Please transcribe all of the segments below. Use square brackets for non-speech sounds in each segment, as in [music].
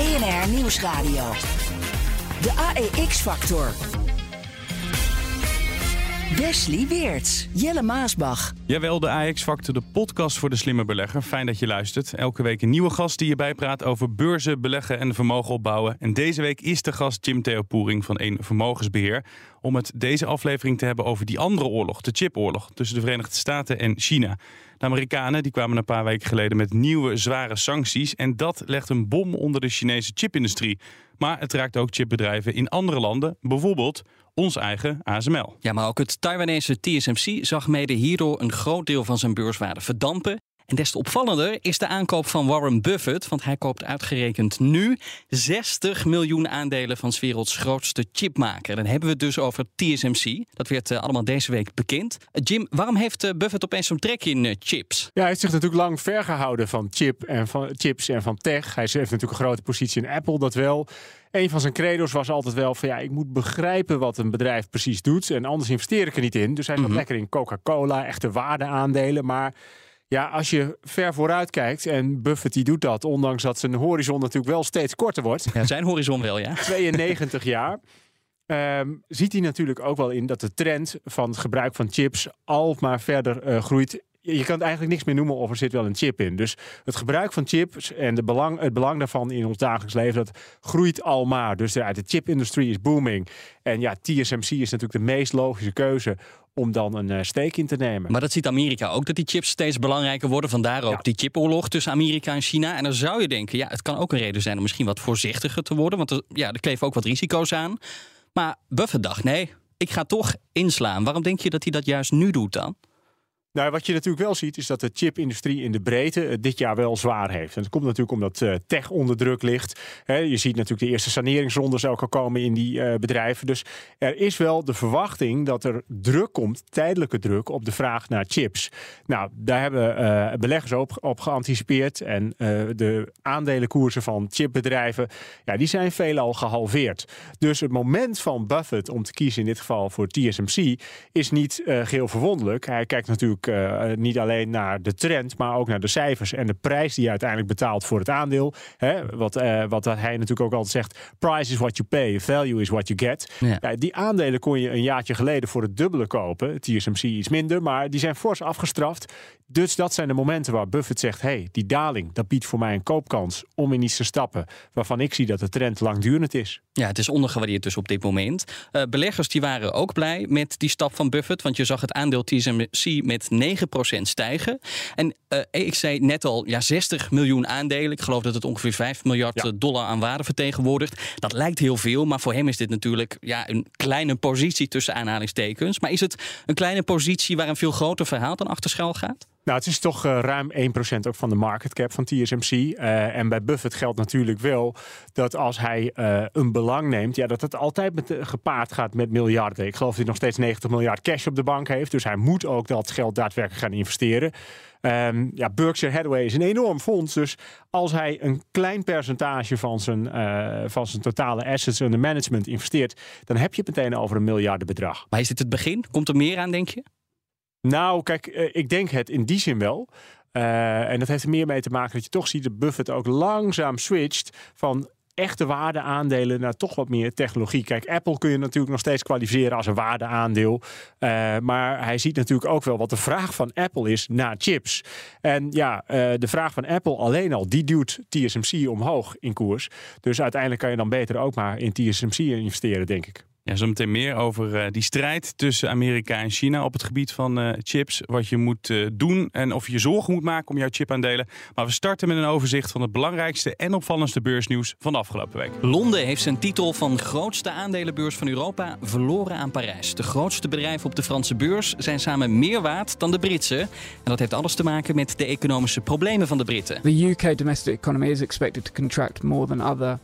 BNR Nieuwsradio. De AEX-factor. Wesley Weerts, Jelle Maasbach. Jawel, de AX-factor, de podcast voor de slimme belegger. Fijn dat je luistert. Elke week een nieuwe gast die je bijpraat over beurzen, beleggen en vermogen opbouwen. En deze week is de gast Jim Theo Poering van een vermogensbeheer. Om het deze aflevering te hebben over die andere oorlog, de chipoorlog tussen de Verenigde Staten en China. De Amerikanen die kwamen een paar weken geleden met nieuwe zware sancties. En dat legt een bom onder de Chinese chipindustrie. Maar het raakt ook chipbedrijven in andere landen, bijvoorbeeld ons eigen ASML. Ja, maar ook het Taiwanese TSMC zag mede hierdoor een groot deel van zijn beurswaarde verdampen. En des te opvallender is de aankoop van Warren Buffett, want hij koopt uitgerekend nu 60 miljoen aandelen van 's werelds grootste chipmaker. Dan hebben we het dus over TSMC. Dat werd uh, allemaal deze week bekend. Uh, Jim, waarom heeft uh, Buffett opeens zo'n trek in chips? Ja, hij heeft zich natuurlijk lang vergehouden van, chip en van chips en van tech. Hij heeft natuurlijk een grote positie in Apple, dat wel. Een van zijn credo's was altijd wel van ja, ik moet begrijpen wat een bedrijf precies doet. En anders investeer ik er niet in. Dus hij zat mm -hmm. lekker in Coca-Cola, echte waardeaandelen. Maar ja, als je ver vooruit kijkt, en Buffett die doet dat, ondanks dat zijn horizon natuurlijk wel steeds korter wordt. Ja, zijn horizon wel, ja. [laughs] 92 jaar. Um, ziet hij natuurlijk ook wel in dat de trend van het gebruik van chips al maar verder uh, groeit je kan het eigenlijk niks meer noemen of er zit wel een chip in. Dus het gebruik van chips en de belang, het belang daarvan in ons dagelijks leven, dat groeit al maar. Dus de, de chipindustrie is booming. En ja, TSMC is natuurlijk de meest logische keuze om dan een uh, steek in te nemen. Maar dat ziet Amerika ook, dat die chips steeds belangrijker worden. Vandaar ook ja. die chipoorlog tussen Amerika en China. En dan zou je denken, ja, het kan ook een reden zijn om misschien wat voorzichtiger te worden. Want er, ja, er kleven ook wat risico's aan. Maar Buffett dacht, nee, ik ga toch inslaan. Waarom denk je dat hij dat juist nu doet dan? Nou, wat je natuurlijk wel ziet, is dat de chipindustrie in de breedte dit jaar wel zwaar heeft. En dat komt natuurlijk omdat uh, tech onder druk ligt. Je ziet natuurlijk de eerste saneringsrondes ook al komen in die uh, bedrijven. Dus er is wel de verwachting dat er druk komt, tijdelijke druk, op de vraag naar chips. Nou, daar hebben uh, beleggers op, op geanticipeerd. En de aandelenkoersen van chipbedrijven, ja, die zijn veelal gehalveerd. Dus het moment van Buffett om te kiezen, in dit geval voor TSMC, is niet geheel verwonderlijk. Hij kijkt natuurlijk uh, niet alleen naar de trend, maar ook naar de cijfers en de prijs die je uiteindelijk betaalt voor het aandeel. Hè? Wat, uh, wat hij natuurlijk ook altijd zegt: price is what you pay, value is what you get. Ja. Ja, die aandelen kon je een jaartje geleden voor het dubbele kopen. TSMC iets minder, maar die zijn fors afgestraft. Dus dat zijn de momenten waar Buffett zegt: hey, die daling, dat biedt voor mij een koopkans om in iets te stappen waarvan ik zie dat de trend langdurend is. Ja, het is ondergewaardeerd dus op dit moment. Uh, beleggers die waren ook blij met die stap van Buffett, want je zag het aandeel TSMC met 9% stijgen. En uh, ik zei net al, ja, 60 miljoen aandelen. Ik geloof dat het ongeveer 5 miljard ja. dollar aan waarde vertegenwoordigt. Dat lijkt heel veel, maar voor hem is dit natuurlijk ja, een kleine positie tussen aanhalingstekens. Maar is het een kleine positie waar een veel groter verhaal dan achter schuil gaat? Nou, het is toch uh, ruim 1% ook van de market cap van TSMC. Uh, en bij Buffett geldt natuurlijk wel dat als hij uh, een belang neemt, ja, dat het altijd met, gepaard gaat met miljarden. Ik geloof dat hij nog steeds 90 miljard cash op de bank heeft. Dus hij moet ook dat geld daadwerkelijk gaan investeren. Um, ja, Berkshire Hathaway is een enorm fonds. Dus als hij een klein percentage van zijn, van zijn totale assets under management investeert, dan heb je het meteen over een miljardenbedrag. Maar is dit het begin? Komt er meer aan, denk je? Nou, kijk, ik denk het in die zin wel. Uh, en dat heeft er meer mee te maken dat je toch ziet dat Buffett ook langzaam switcht van echte waardeaandelen naar toch wat meer technologie. Kijk, Apple kun je natuurlijk nog steeds kwalificeren als een waardeaandeel. Uh, maar hij ziet natuurlijk ook wel wat de vraag van Apple is naar chips. En ja, de vraag van Apple alleen al, die duwt TSMC omhoog in koers. Dus uiteindelijk kan je dan beter ook maar in TSMC investeren, denk ik. Ja, zometeen meer over uh, die strijd tussen Amerika en China op het gebied van uh, chips. Wat je moet uh, doen en of je je zorgen moet maken om jouw chipaandelen. Maar we starten met een overzicht van het belangrijkste en opvallendste beursnieuws van de afgelopen week. Londen heeft zijn titel van grootste aandelenbeurs van Europa verloren aan Parijs. De grootste bedrijven op de Franse beurs zijn samen meer waard dan de Britse. En dat heeft alles te maken met de economische problemen van de Britten. The UK domestic economy is expected to contract more than other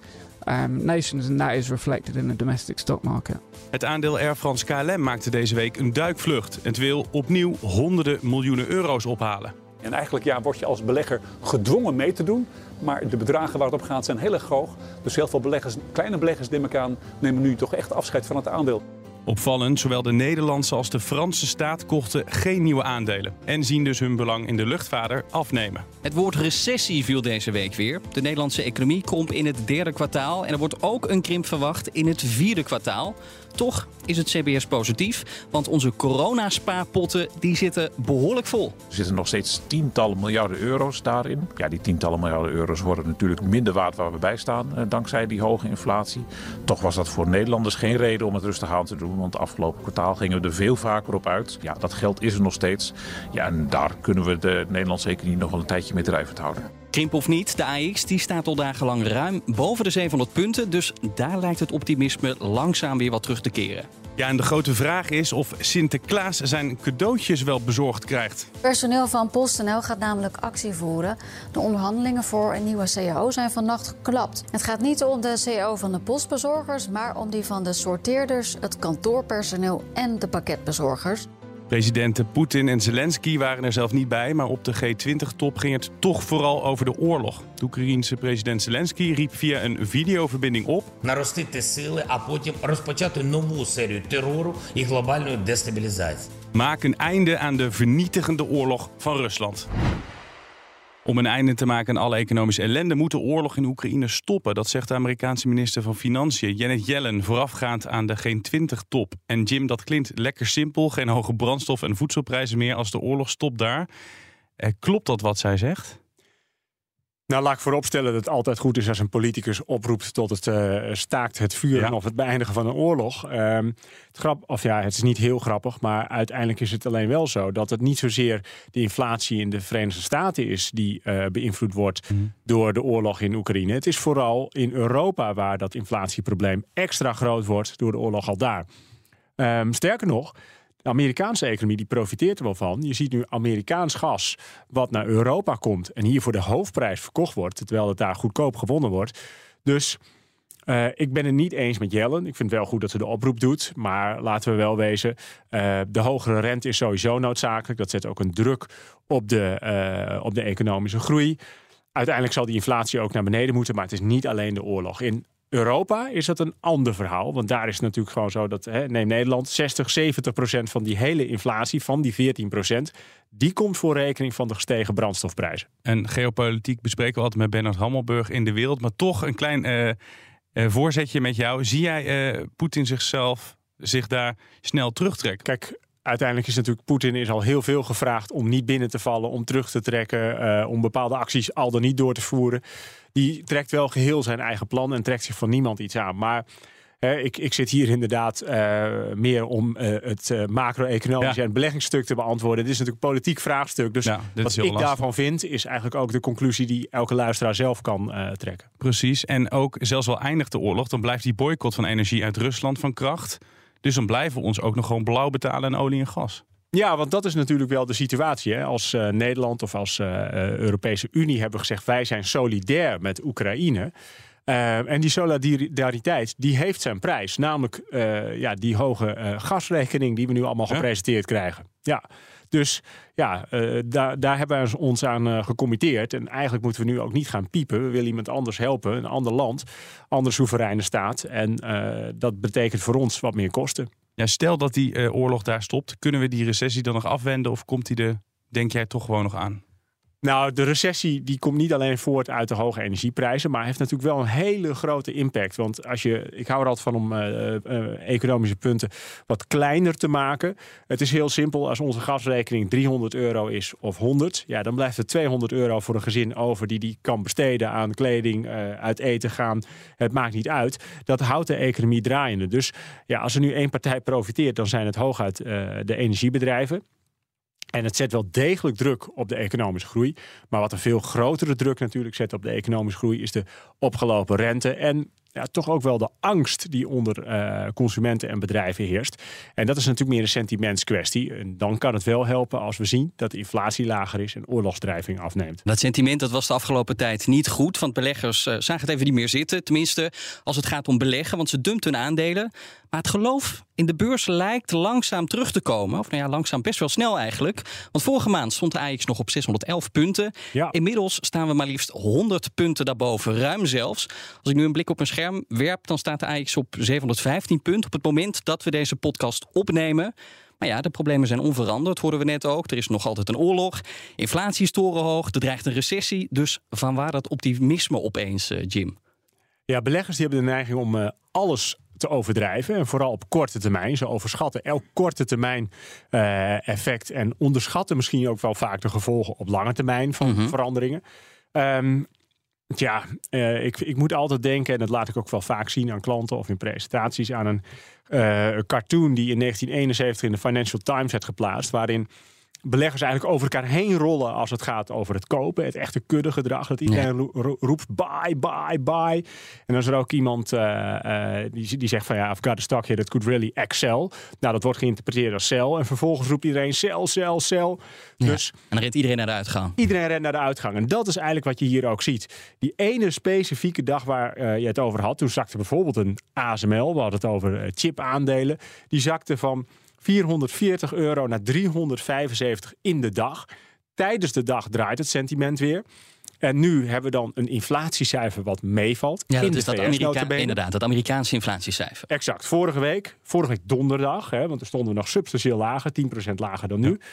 um, nations, and that is reflected in the domestic stock market. Het aandeel Air France KLM maakte deze week een duikvlucht. Het wil opnieuw honderden miljoenen euro's ophalen. En eigenlijk ja, word je als belegger gedwongen mee te doen. Maar de bedragen waar het op gaat zijn heel erg hoog. Dus heel veel beleggers, kleine beleggers neem ik aan, nemen nu toch echt afscheid van het aandeel. Opvallend, zowel de Nederlandse als de Franse staat kochten geen nieuwe aandelen. En zien dus hun belang in de luchtvader afnemen. Het woord recessie viel deze week weer. De Nederlandse economie kromp in het derde kwartaal. En er wordt ook een krimp verwacht in het vierde kwartaal. Toch is het CBS positief, want onze coronaspaarpotten die zitten behoorlijk vol. Er zitten nog steeds tientallen miljarden euro's daarin. Ja, die tientallen miljarden euro's worden natuurlijk minder waard waar we bij staan, eh, dankzij die hoge inflatie. Toch was dat voor Nederlanders geen reden om het rustig aan te doen, want afgelopen kwartaal gingen we er veel vaker op uit. Ja, dat geld is er nog steeds. Ja, en daar kunnen we de Nederlandse economie nog wel een tijdje mee drijvend houden. Krimp of niet, de AX die staat al dagenlang ruim boven de 700 punten. Dus daar lijkt het optimisme langzaam weer wat terug te keren. Ja, en de grote vraag is of Sinterklaas zijn cadeautjes wel bezorgd krijgt. Personeel van PostNL gaat namelijk actie voeren. De onderhandelingen voor een nieuwe CAO zijn vannacht geklapt. Het gaat niet om de CAO van de postbezorgers, maar om die van de sorteerders, het kantoorpersoneel en de pakketbezorgers. Presidenten Poetin en Zelensky waren er zelf niet bij, maar op de G20-top ging het toch vooral over de oorlog. De Oekraïense president Zelensky riep via een videoverbinding op. Наростити сили, а потім розпочати нову серію терору і глобальної дестабілізації. Maak een einde aan de vernietigende oorlog van Rusland. Om een einde te maken aan alle economische ellende moet de oorlog in Oekraïne stoppen. Dat zegt de Amerikaanse minister van Financiën Janet Yellen voorafgaand aan de G20-top. En Jim, dat klinkt lekker simpel. Geen hoge brandstof- en voedselprijzen meer als de oorlog stopt daar. Eh, klopt dat wat zij zegt? Nou, laat ik vooropstellen dat het altijd goed is als een politicus oproept tot het uh, staakt het vuren of het beëindigen van een oorlog. Um, het, grap, of ja, het is niet heel grappig, maar uiteindelijk is het alleen wel zo dat het niet zozeer de inflatie in de Verenigde Staten is die uh, beïnvloed wordt mm. door de oorlog in Oekraïne. Het is vooral in Europa waar dat inflatieprobleem extra groot wordt door de oorlog al daar. Um, sterker nog, de Amerikaanse economie die profiteert er wel van. Je ziet nu Amerikaans gas wat naar Europa komt en hier voor de hoofdprijs verkocht wordt, terwijl het daar goedkoop gewonnen wordt. Dus uh, ik ben het niet eens met Jellen. Ik vind het wel goed dat ze de oproep doet. Maar laten we wel wezen, uh, de hogere rente is sowieso noodzakelijk. Dat zet ook een druk op de, uh, op de economische groei. Uiteindelijk zal die inflatie ook naar beneden moeten. Maar het is niet alleen de oorlog. In Europa is dat een ander verhaal. Want daar is het natuurlijk gewoon zo dat, hè, neem Nederland, 60, 70 procent van die hele inflatie, van die 14 procent, die komt voor rekening van de gestegen brandstofprijzen. En geopolitiek bespreken we altijd met Bernard Hammelburg in de wereld. Maar toch een klein uh, uh, voorzetje met jou. Zie jij uh, Poetin zichzelf zich daar snel terugtrekken? Kijk, uiteindelijk is natuurlijk Poetin is al heel veel gevraagd om niet binnen te vallen, om terug te trekken, uh, om bepaalde acties al dan niet door te voeren. Die trekt wel geheel zijn eigen plan en trekt zich van niemand iets aan. Maar hè, ik, ik zit hier inderdaad uh, meer om uh, het macro-economische ja. en beleggingsstuk te beantwoorden. Dit is natuurlijk een politiek vraagstuk. Dus ja, wat ik lastig. daarvan vind, is eigenlijk ook de conclusie die elke luisteraar zelf kan trekken. Precies. En ook zelfs al eindigt de oorlog, dan blijft die boycott van energie uit Rusland van kracht. Dus dan blijven we ons ook nog gewoon blauw betalen aan olie en gas. Ja, want dat is natuurlijk wel de situatie. Hè? Als uh, Nederland of als uh, Europese Unie hebben gezegd... wij zijn solidair met Oekraïne... Uh, en die solidariteit die heeft zijn prijs. Namelijk ja, die hoge gasrekening die we nu allemaal gepresenteerd ja? krijgen. Ja, dus ja, uh, daar, daar hebben we ons aan uh, gecommitteerd. En eigenlijk moeten we nu ook niet gaan piepen. We willen iemand anders helpen, een ander land, andere soevereine staat. En uh, dat betekent voor ons wat meer kosten. Ja, stel dat die oorlog daar stopt, kunnen we die recessie dan nog afwenden of komt die er, denk jij, toch gewoon nog aan? Nou, de recessie die komt niet alleen voort uit de hoge energieprijzen, maar heeft natuurlijk wel een hele grote impact. Want als je, ik hou er altijd van om uh, uh, economische punten wat kleiner te maken. Het is heel simpel. Als onze gasrekening 300 euro is of 100, ja, dan blijft er 200 euro voor een gezin over die die kan besteden aan kleding, uh, uit eten gaan. Het maakt niet uit. Dat houdt de economie draaiende. Dus ja, als er nu één partij profiteert, dan zijn het hooguit de energiebedrijven. En het zet wel degelijk druk op de economische groei. Maar wat een veel grotere druk natuurlijk zet op de economische groei is de opgelopen rente. En ja, toch ook wel de angst die onder uh, consumenten en bedrijven heerst. En dat is natuurlijk meer een sentimentskwestie. En dan kan het wel helpen als we zien dat de inflatie lager is en oorlogsdrijving afneemt. Dat sentiment dat was de afgelopen tijd niet goed. Want beleggers uh, zagen het even niet meer zitten. Tenminste, als het gaat om beleggen. Want ze dumpten hun aandelen. Maar het geloof in de beurs lijkt langzaam terug te komen. Of nou ja, langzaam best wel snel eigenlijk. Want vorige maand stond de AX nog op 611 punten. Ja. Inmiddels staan we maar liefst 100 punten daarboven. Ruim zelfs. Als ik nu een blik op mijn scherm werp, dan staat de AX op 715 punten. Op het moment dat we deze podcast opnemen. Maar ja, de problemen zijn onveranderd, hoorden we net ook. Er is nog altijd een oorlog. Inflatie is torenhoog. Er dreigt een recessie. Dus van waar dat optimisme opeens, uh, Jim? Ja, beleggers die hebben de neiging om uh, alles te overdrijven. En vooral op korte termijn. Ze overschatten elk korte termijn uh, effect. En onderschatten misschien ook wel vaak de gevolgen op lange termijn van Mhm. veranderingen. Um, ja, uh, ik, ik moet altijd denken, en dat laat ik ook wel vaak zien aan klanten of in presentaties, aan een uh, cartoon die in 1971 in de Financial Times werd geplaatst. Waarin beleggers eigenlijk over elkaar heen rollen als het gaat over het kopen. Het echte kuddegedrag. Dat iedereen ja. ro roept buy, buy, buy. En dan is er ook iemand uh, uh, die, die zegt van ja, I've got a stock here that could really excel. Nou, dat wordt geïnterpreteerd als sell. En vervolgens roept iedereen sell, sell, sell. Ja. Dus en dan rent iedereen naar de uitgang. Iedereen rent naar de uitgang. En dat is eigenlijk wat je hier ook ziet. Die ene specifieke dag waar uh, je het over had. Toen zakte bijvoorbeeld een ASML. We hadden het over chip aandelen. Die zakte van 440 euro naar 375 in de dag. Tijdens de dag draait het sentiment weer. En nu hebben we dan een inflatiecijfer wat meevalt. Ja, dat in is dat Amerika inderdaad, dat Amerikaanse inflatiecijfer. Exact. Vorige week, vorige week donderdag, hè, want er stonden we nog substantieel lager, 10% lager dan nu. Ja.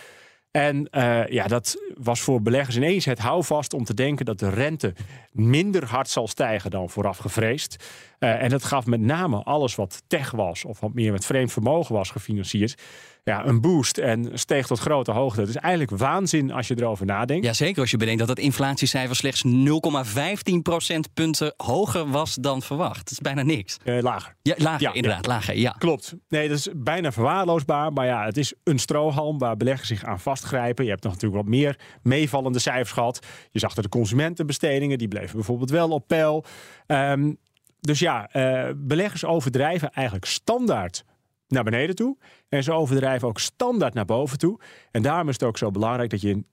En uh, ja, dat was voor beleggers ineens het houvast om te denken dat de rente minder hard zal stijgen dan vooraf gevreesd. Uh, en dat gaf met name alles wat tech was of wat meer met vreemd vermogen was gefinancierd. Ja, een boost en steeg tot grote hoogte. Het is eigenlijk waanzin als je erover nadenkt. Ja, zeker als je bedenkt dat het inflatiecijfer slechts 0,15 procentpunten hoger was dan verwacht. Dat is bijna niks. Uh, lager. Ja, lager, ja, inderdaad. Ja. Lager, ja. Klopt. Nee, dat is bijna verwaarloosbaar. Maar ja, het is een strohalm waar beleggers zich aan vastgrijpen. Je hebt nog natuurlijk wat meer meevallende cijfers gehad. Je zag er de consumentenbestedingen, die bleven bijvoorbeeld wel op peil. Um, dus ja, uh, beleggers overdrijven eigenlijk standaard naar beneden toe. En ze overdrijven ook standaard naar boven toe. En daarom is het ook zo belangrijk dat je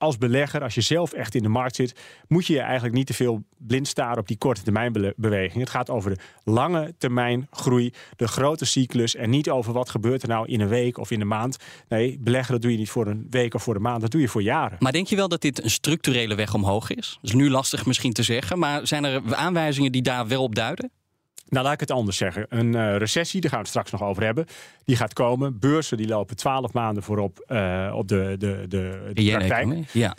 als belegger, als je zelf echt in de markt zit, moet je je eigenlijk niet te veel blind staren op die korte termijn beweging. Het gaat over de lange termijn groei, de grote cyclus en niet over wat gebeurt er nou in een week of in een maand. Nee, beleggen dat doe je niet voor een week of voor een maand, dat doe je voor jaren. Maar denk je wel dat dit een structurele weg omhoog is? Dat is nu lastig misschien te zeggen, maar zijn er aanwijzingen die daar wel op duiden? Nou, laat ik het anders zeggen. Een uh, recessie, daar gaan we het straks nog over hebben, die gaat komen. Beurzen die lopen twaalf maanden voorop uh, op de, de, de, de praktijk. Ja.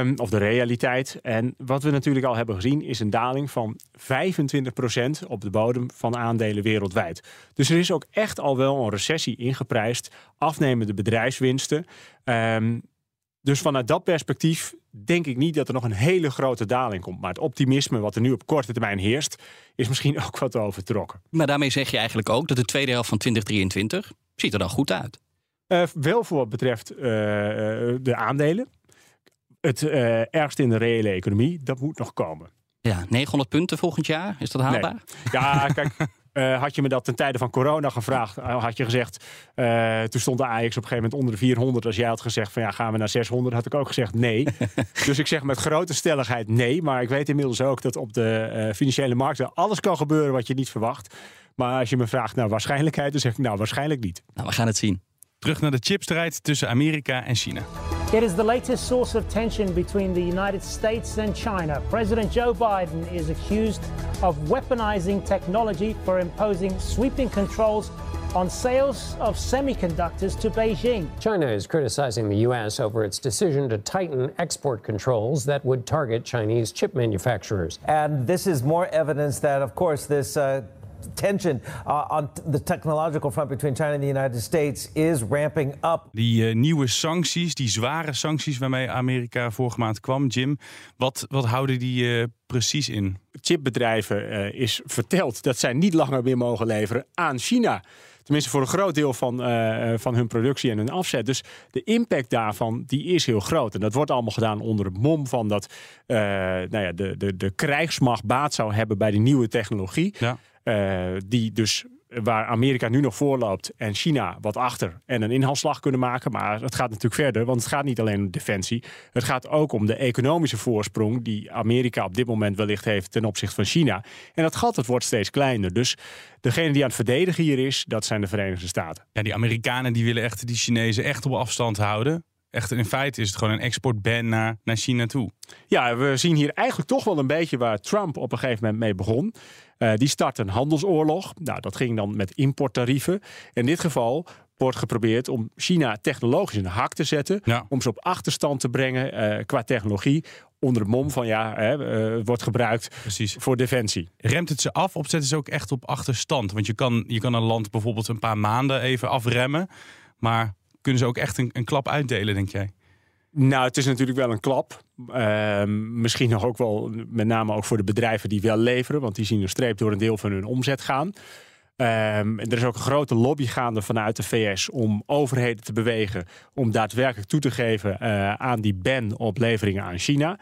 Um, of de realiteit. En wat we natuurlijk al hebben gezien is een daling van 25% op de bodem van aandelen wereldwijd. Dus er is ook echt al wel een recessie ingeprijsd. Afnemende bedrijfswinsten. Um, dus vanuit dat perspectief denk ik niet dat er nog een hele grote daling komt. Maar het optimisme wat er nu op korte termijn heerst, is misschien [laughs] ook wat overtrokken. Maar daarmee zeg je eigenlijk ook dat de tweede helft van 2023 ziet er dan goed uit. Uh, wel voor wat betreft uh, de aandelen. Het uh, ergste in de reële economie, dat moet nog komen. Ja, 900 punten volgend jaar, is dat haalbaar? Nee. Ja, [laughs] kijk, Uh, had je me dat ten tijde van corona gevraagd, uh, had je gezegd. Uh, toen stond de Ajax op een gegeven moment onder de 400. Als jij had gezegd van ja, gaan we naar 600, had ik ook gezegd nee. [laughs] dus ik zeg met grote stelligheid nee. Maar ik weet inmiddels ook dat op de financiële markten alles kan gebeuren wat je niet verwacht. Maar als je me vraagt naar waarschijnlijkheid, dan zeg ik nou waarschijnlijk niet. Nou, we gaan het zien. Terug naar de chipstrijd tussen Amerika en China. It is the latest source of tension between the United States and China. President Joe Biden is accused of weaponizing technology for imposing sweeping controls on sales of semiconductors to Beijing. China is criticizing the U.S. over its decision to tighten export controls that would target Chinese chip manufacturers. And this is more evidence that, of course, this. Uh, tension uh, on the technological front between China and the United States is ramping up. Die uh, nieuwe sancties, die zware sancties waarmee Amerika vorige maand kwam, Jim, wat, wat houden die uh, precies in? Chipbedrijven is verteld dat zij niet langer meer mogen leveren aan China. Tenminste voor een groot deel van, uh, van hun productie en hun afzet. Dus de impact daarvan die is heel groot. En dat wordt allemaal gedaan onder het mom van dat uh, nou ja, de, de, de krijgsmacht baat zou hebben bij die nieuwe technologie. Ja. Uh, die dus waar Amerika nu nog voorloopt en China wat achter en een inhaalslag kunnen maken. Maar het gaat natuurlijk verder, want het gaat niet alleen om defensie. Het gaat ook om de economische voorsprong die Amerika op dit moment wellicht heeft ten opzichte van China. En dat gat wordt steeds kleiner. Dus degene die aan het verdedigen hier is, dat zijn de Verenigde Staten. Ja, die Amerikanen die willen echt die Chinezen echt op afstand houden. Echt, in feite is het gewoon een exportban naar, naar China toe. Ja, we zien hier eigenlijk toch wel een beetje waar Trump op een gegeven moment mee begon. Uh, die start een handelsoorlog. Nou, dat ging dan met importtarieven. In dit geval wordt geprobeerd om China technologisch in de hak te zetten. Ja. Om ze op achterstand te brengen uh, qua technologie. Onder de mom van ja, hè, uh, wordt gebruikt Precies. voor defensie. Remt het ze af of zetten ze ook echt op achterstand? Want je kan, je kan een land bijvoorbeeld een paar maanden even afremmen. Maar kunnen ze ook echt een, een klap uitdelen, denk jij? Nou, het is natuurlijk wel een klap. Uh, misschien nog ook wel, met name ook voor de bedrijven die wel leveren, want die zien een streep door een deel van hun omzet gaan. Um, er is ook een grote lobby gaande vanuit de VS om overheden te bewegen om daadwerkelijk toe te geven uh, aan die ban op leveringen aan China.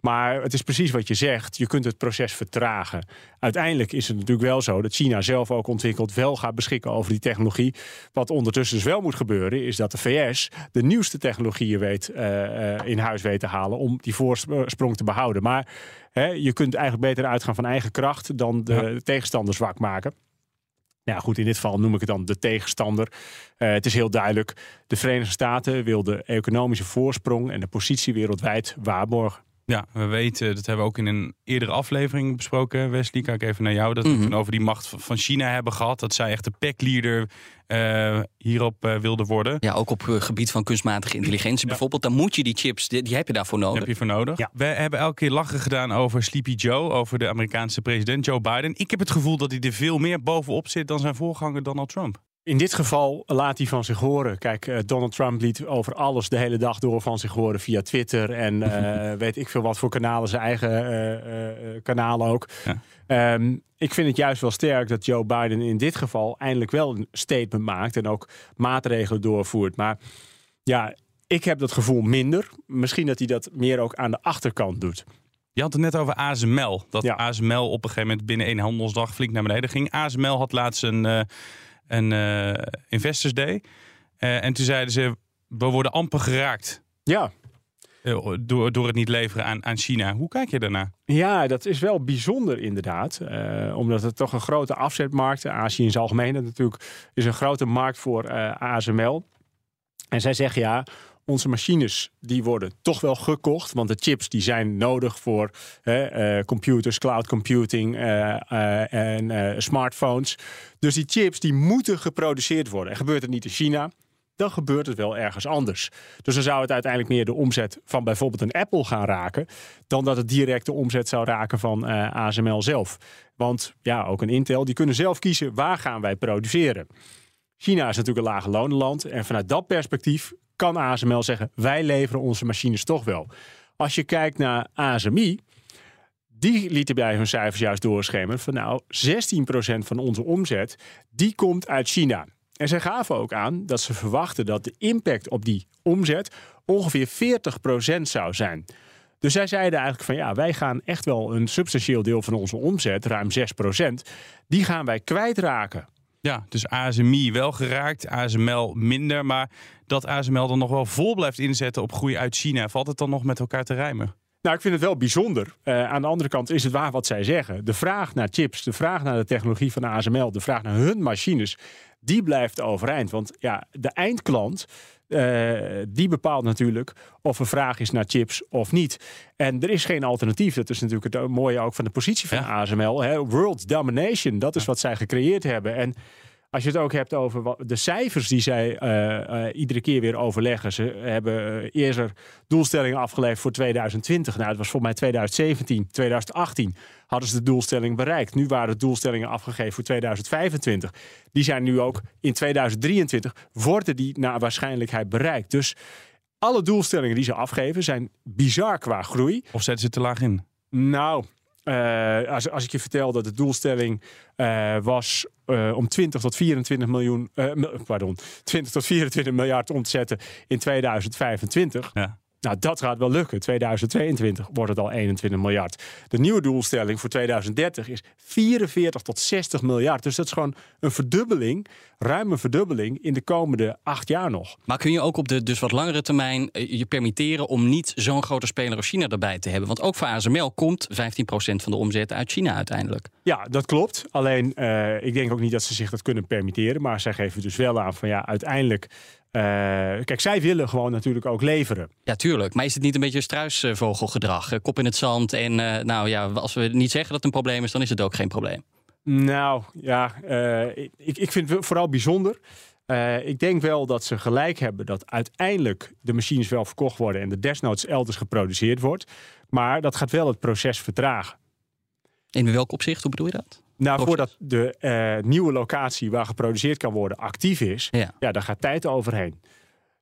Maar het is precies wat je zegt. Je kunt het proces vertragen. Uiteindelijk is het natuurlijk wel zo dat China zelf ook ontwikkelt, wel gaat beschikken over die technologie. Wat ondertussen dus wel moet gebeuren, is dat de VS de nieuwste technologieën weet, uh, in huis weet te halen om die voorsprong te behouden. Maar hè, je kunt eigenlijk beter uitgaan van eigen kracht dan de ja. tegenstander zwak maken. Nou goed, in dit geval noem ik het dan de tegenstander. Uh, het is heel duidelijk. De Verenigde Staten wil de economische voorsprong en de positie wereldwijd waarborgen. Ja, we weten, dat hebben we ook in een eerdere aflevering besproken, Wesley. Kijk even naar jou. Dat we mm -hmm. over die macht van China hebben gehad. Dat zij echt de packleader uh, hierop uh, wilde worden. Ja, ook op het gebied van kunstmatige intelligentie ja. bijvoorbeeld. Dan moet je die chips, die, die heb je daarvoor nodig. Die heb je voor nodig. Ja. We hebben elke keer lachen gedaan over Sleepy Joe, over de Amerikaanse president Joe Biden. Ik heb het gevoel dat hij er veel meer bovenop zit dan zijn voorganger Donald Trump. In dit geval laat hij van zich horen. Kijk, uh, Donald Trump liet over alles de hele dag door van zich horen via Twitter. En uh, [laughs] weet ik veel wat voor kanalen, zijn eigen uh, kanalen ook. Ja. Um, ik vind het juist wel sterk dat Joe Biden in dit geval eindelijk wel een statement maakt. En ook maatregelen doorvoert. Maar ja, ik heb dat gevoel minder. Misschien dat hij dat meer ook aan de achterkant doet. Je had het net over ASML. Dat ja. ASML op een gegeven moment binnen één handelsdag flink naar beneden ging. ASML had laatst een een uh, Investors Day. Uh, en toen zeiden ze, we worden amper geraakt. Ja. Uh, door, door het niet leveren aan, aan China. Hoe kijk je daarna? Ja, dat is wel bijzonder inderdaad. omdat het toch een grote afzetmarkt is. Azië in zijn algemeen natuurlijk is een grote markt voor ASML. En zij zeggen ja, onze machines die worden toch wel gekocht. Want de chips die zijn nodig voor uh, computers, cloud computing uh, uh, en smartphones. Dus die chips die moeten geproduceerd worden. En gebeurt het niet in China, dan gebeurt het wel ergens anders. Dus dan zou het uiteindelijk meer de omzet van bijvoorbeeld een Apple gaan raken... dan dat het direct de omzet zou raken van ASML zelf. Want ja, ook een Intel, die kunnen zelf kiezen waar gaan wij produceren. China is natuurlijk een lage lonenland. En vanuit dat perspectief kan ASML zeggen: wij leveren onze machines toch wel. Als je kijkt naar ASMI, die lieten bij hun cijfers juist doorschemeren van nou 16% van onze omzet die komt uit China. En zij gaven ook aan dat ze verwachten dat de impact op die omzet ongeveer 40% zou zijn. Dus zij zeiden eigenlijk van ja, wij gaan echt wel een substantieel deel van onze omzet, ruim 6%, die gaan wij kwijtraken. Ja, dus ASMI wel geraakt, ASML minder. Maar dat ASML dan nog wel vol blijft inzetten op groei uit China, valt het dan nog met elkaar te rijmen? Nou, ik vind het wel bijzonder. Uh, aan de andere kant is het waar wat zij zeggen. De vraag naar chips, de vraag naar de technologie van ASML, de vraag naar hun machines, die blijft overeind. Want ja, de eindklant, uh, die bepaalt natuurlijk of er vraag is naar chips of niet. En er is geen alternatief. Dat is natuurlijk het mooie ook van de positie van ja. ASML. Hè? World domination, dat is ja. wat zij gecreëerd hebben. En als je het ook hebt over wat, de cijfers die zij uh, uh, iedere keer weer overleggen. Ze hebben uh, eerder doelstellingen afgeleverd voor 2020. Nou, het was volgens mij 2017, 2018 hadden ze de doelstelling bereikt. Nu waren de doelstellingen afgegeven voor 2025. Die zijn nu ook in 2023 worden die naar waarschijnlijkheid bereikt. Dus alle doelstellingen die ze afgeven zijn bizar qua groei. Of zetten ze te laag in? Nou, uh, als, als ik je vertel dat de doelstelling uh, was uh, om 20 tot 24 miljoen, pardon, 20 tot 24 miljard om te zetten in 2025. Ja. Nou, dat gaat wel lukken. 2022 wordt het al 21 miljard. De nieuwe doelstelling voor 2030 is 44 tot 60 miljard. Dus dat is gewoon een verdubbeling, ruim een verdubbeling in de komende acht jaar nog. Maar kun je ook op de dus wat langere termijn eh, je permitteren om niet zo'n grote speler als China erbij te hebben? Want ook voor ASML komt 15% van de omzet uit China uiteindelijk. Ja, dat klopt. Alleen uh, ik denk ook niet dat ze zich dat kunnen permitteren. Maar zij geven dus wel aan van ja, uiteindelijk uh, kijk, zij willen gewoon natuurlijk ook leveren. Ja, tuurlijk. Maar is het niet een beetje struisvogelgedrag? Uh, kop in het zand en uh, nou ja, als we niet zeggen dat het een probleem is, dan is het ook geen probleem. Nou ja, ik, ik vind het vooral bijzonder. ik denk wel dat ze gelijk hebben dat uiteindelijk de machines wel verkocht worden en de desnoods elders geproduceerd wordt. Maar dat gaat wel het proces vertragen. In welk opzicht? Hoe bedoel je dat? Nou, voordat de uh, nieuwe locatie waar geproduceerd kan worden actief is, ja. ja, daar gaat tijd overheen.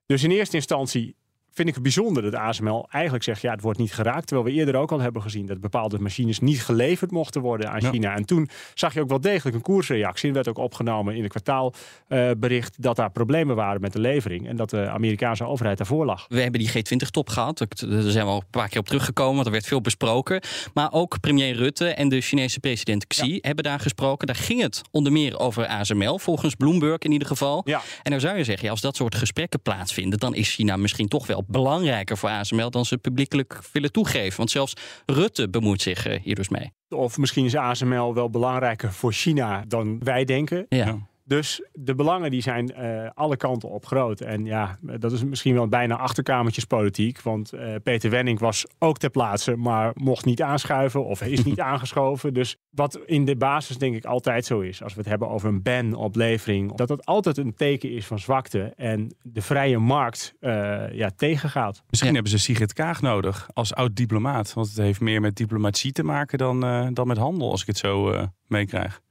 Dus in eerste instantie vind ik het bijzonder dat ASML eigenlijk zegt... ja, het wordt niet geraakt. Terwijl we eerder ook al hebben gezien... dat bepaalde machines niet geleverd mochten worden aan China. En toen zag je ook wel degelijk een koersreactie. En werd ook opgenomen in het kwartaalbericht... Uh, dat daar problemen waren met de levering. En dat de Amerikaanse overheid daarvoor lag. We hebben die G20-top gehad. Daar zijn we al een paar keer op teruggekomen. Want er werd veel besproken. Maar ook premier Rutte en de Chinese president Xi ja. hebben daar gesproken. Daar ging het onder meer over ASML. Volgens Bloomberg in ieder geval. Ja. En dan zou je zeggen, ja, als dat soort gesprekken plaatsvinden... dan is China misschien toch wel belangrijker voor ASML dan ze publiekelijk willen toegeven. Want zelfs Rutte bemoeit zich uh, hier dus mee. Of misschien is ASML wel belangrijker voor China dan wij denken. Ja. Dus de belangen die zijn uh, alle kanten op groot. En ja, dat is misschien wel bijna achterkamertjespolitiek. Want uh, Peter Wenning was ook ter plaatse, maar mocht niet aanschuiven of is niet [laughs] aangeschoven. Dus wat in de basis denk ik altijd zo is, als we het hebben over een ban op levering, dat dat altijd een teken is van zwakte en de vrije markt uh, ja, tegengaat. Misschien hebben ze Sigrid Kaag nodig als oud-diplomaat. Want het heeft meer met diplomatie te maken dan, dan met handel, als ik het zo meekrijg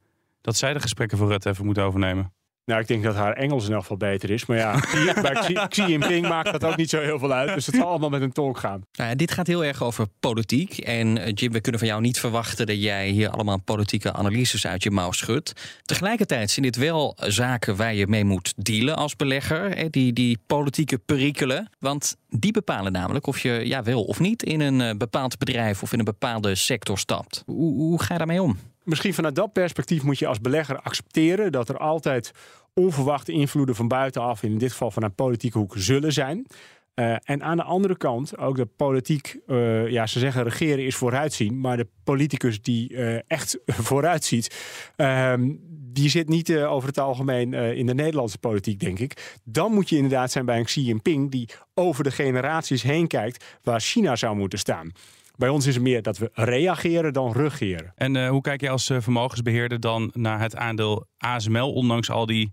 dat zij de gesprekken voor Rutte even moeten overnemen? Nou, ik denk dat haar Engels in elk geval beter is. Maar ja, [laughs] bij Xi Jinping maakt dat ook niet zo heel veel uit. Dus het zal allemaal met een tolk gaan. Nou, dit gaat heel erg over politiek. En uh, Jim, we kunnen van jou niet verwachten dat jij hier allemaal politieke analyses uit je mouw schudt. Tegelijkertijd zijn dit wel zaken waar je mee moet dealen als belegger. Hè? Die, die politieke perikelen. Want die bepalen namelijk of je ja, wel of niet in een uh, bepaald bedrijf of in een bepaalde sector stapt. Hoe, hoe ga je daarmee om? Misschien vanuit dat perspectief moet je als belegger accepteren dat er altijd onverwachte invloeden van buitenaf, in dit geval vanuit politieke hoek, zullen zijn. Uh, en aan de andere kant ook de politiek, uh, ja, ze zeggen regeren is vooruitzien, maar de politicus die uh, echt [laughs] vooruitziet, ehm, die zit niet over het algemeen in de Nederlandse politiek, denk ik. Dan moet je inderdaad zijn bij een Xi Jinping die over de generaties heen kijkt waar China zou moeten staan. Bij ons is het meer dat we reageren dan regeren. En uh, hoe kijk je als uh, vermogensbeheerder dan naar het aandeel ASML, ondanks al die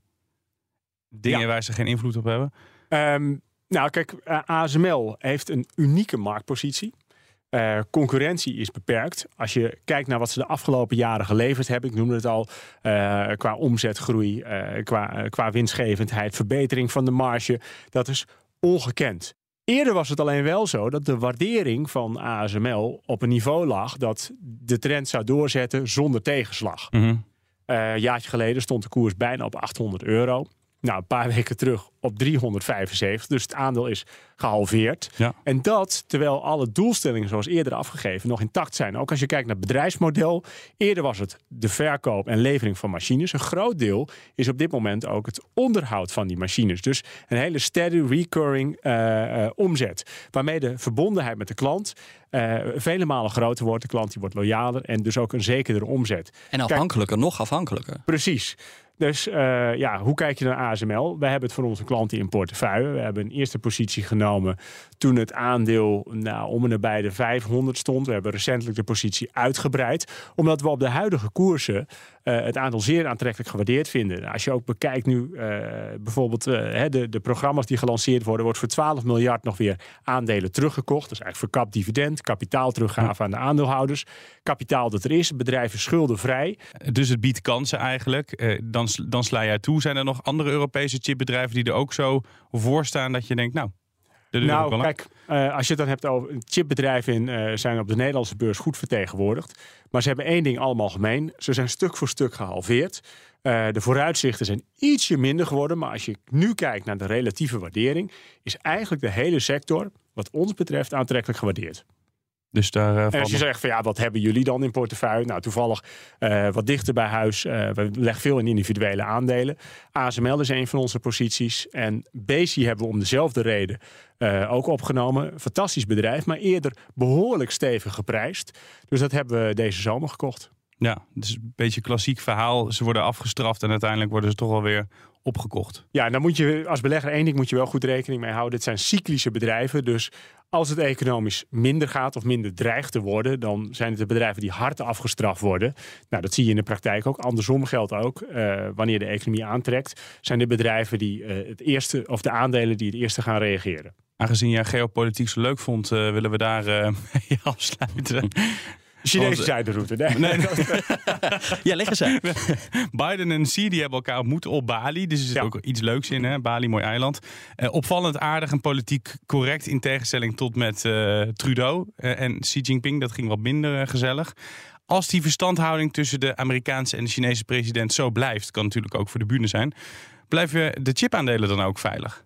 dingen ja. waar ze geen invloed op hebben? Um, nou, kijk, uh, ASML heeft een unieke marktpositie. Uh, concurrentie is beperkt. Als je kijkt naar wat ze de afgelopen jaren geleverd hebben, ik noemde het al, uh, qua omzetgroei, uh, qua, qua winstgevendheid, verbetering van de marge, dat is ongekend. Eerder was het alleen wel zo dat de waardering van ASML op een niveau lag dat de trend zou doorzetten zonder tegenslag. Mm -hmm. uh, een jaartje geleden stond de koers bijna op 800 euro. Nou, een paar weken terug op 375. Dus het aandeel is gehalveerd. Ja. En dat terwijl alle doelstellingen zoals eerder afgegeven nog intact zijn. Ook als je kijkt naar het bedrijfsmodel. Eerder was het de verkoop en levering van machines. Een groot deel is op dit moment ook het onderhoud van die machines. Dus een hele steady recurring uh, uh, omzet. Waarmee de verbondenheid met de klant uh, vele malen groter wordt. De klant die wordt loyaler en dus ook een zekerdere omzet. En afhankelijker, Kijk, nog afhankelijker. Precies. Dus uh, ja, hoe kijk je naar ASML? Wij hebben het voor onze klanten in portefeuille. We hebben een eerste positie genomen toen het aandeel nou, om en nabij de 500 stond. We hebben recentelijk de positie uitgebreid. Omdat we op de huidige koersen uh, het aandeel zeer aantrekkelijk gewaardeerd vinden. Als je ook bekijkt nu uh, bijvoorbeeld de, de programma's die gelanceerd worden, wordt voor 12 miljard nog weer aandelen teruggekocht. Dat is eigenlijk verkapt dividend, kapitaal teruggave aan de aandeelhouders. Kapitaal dat er is, bedrijven schuldenvrij. Dus het biedt kansen eigenlijk. dan dan sla jij toe. Zijn er nog andere Europese chipbedrijven die er ook zo voor staan dat je denkt, nou, nou, kijk, uh, als je het dan hebt over chipbedrijven in, uh, zijn op de Nederlandse beurs goed vertegenwoordigd. Maar ze hebben één ding allemaal gemeen. Ze zijn stuk voor stuk gehalveerd. Uh, de vooruitzichten zijn ietsje minder geworden. Maar als je nu kijkt naar de relatieve waardering, is eigenlijk de hele sector, wat ons betreft, aantrekkelijk gewaardeerd. Dus daar, uh, en als je zegt van ja, wat hebben jullie dan in portefeuille? Nou, toevallig uh, wat dichter bij huis. Uh, we leggen veel in individuele aandelen. ASML is een van onze posities. En Bezi hebben we om dezelfde reden ook opgenomen. Fantastisch bedrijf, maar eerder behoorlijk stevig geprijsd. Dus dat hebben we deze zomer gekocht. Ja, dus een beetje klassiek verhaal. Ze worden afgestraft en uiteindelijk worden ze toch wel weer opgekocht. Ja, en dan moet je als belegger één ding moet je wel goed rekening mee houden. Dit zijn cyclische bedrijven. Dus als het economisch minder gaat of minder dreigt te worden, dan zijn het de bedrijven die hard afgestraft worden. Nou, dat zie je in de praktijk ook. Andersom geldt ook. Uh, wanneer de economie aantrekt, zijn de bedrijven die uh, het eerste, of de aandelen die het eerste gaan reageren. Aangezien jij geopolitiek zo leuk vond, uh, willen we daar [laughs] mee afsluiten. Chinese zijderoute. Nee. nee, nee. [laughs] ja, leg eens [laughs] uit. Biden en Xi die hebben elkaar ontmoet op Bali. Dus er zit ja. ook iets leuks in. Hè? Bali, mooi eiland. Uh, opvallend aardig en politiek correct in tegenstelling tot met uh, Trudeau. Uh, en Xi Jinping, dat ging wat minder gezellig. Als die verstandhouding tussen de Amerikaanse en de Chinese president zo blijft, kan natuurlijk ook voor de bühne zijn. Blijven de chipaandelen dan ook veilig?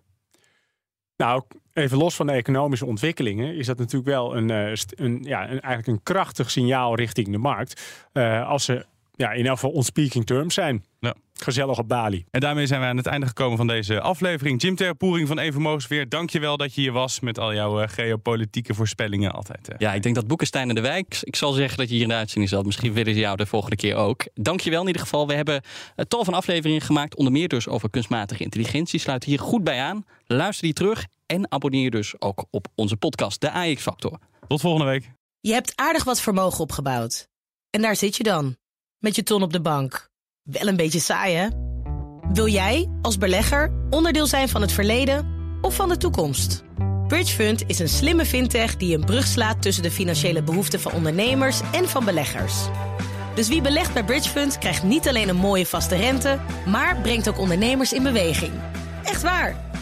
Nou, even los van de economische ontwikkelingen, is dat natuurlijk wel een, een, ja, een eigenlijk een krachtig signaal richting de markt. Uh, als ze ja, in elk geval on speaking terms zijn. Ja. Gezellig op Bali. En daarmee zijn we aan het einde gekomen van deze aflevering. Jim Terpoering van Even Mogensweer, dank je wel dat je hier was met al jouw uh, geopolitieke voorspellingen altijd. Uh. Ja, ik denk dat Boekenstein en de Wijk, ik zal zeggen dat je hier in de uitzending zat. Misschien willen ze jou de volgende keer ook. Dank je wel in ieder geval. We hebben een tal van afleveringen gemaakt, onder meer dus over kunstmatige intelligentie. Sluit hier goed bij aan. Luister die terug en abonneer je dus ook op onze podcast, de AX Factor. Tot volgende week. Je hebt aardig wat vermogen opgebouwd. En daar zit je dan, met je ton op de bank. Wel een beetje saai, hè? Wil jij, als belegger, onderdeel zijn van het verleden of van de toekomst? Bridgefund is een slimme fintech die een brug slaat tussen de financiële behoeften van ondernemers en van beleggers. Dus wie belegt bij Bridgefund krijgt niet alleen een mooie vaste rente, maar brengt ook ondernemers in beweging. Echt waar!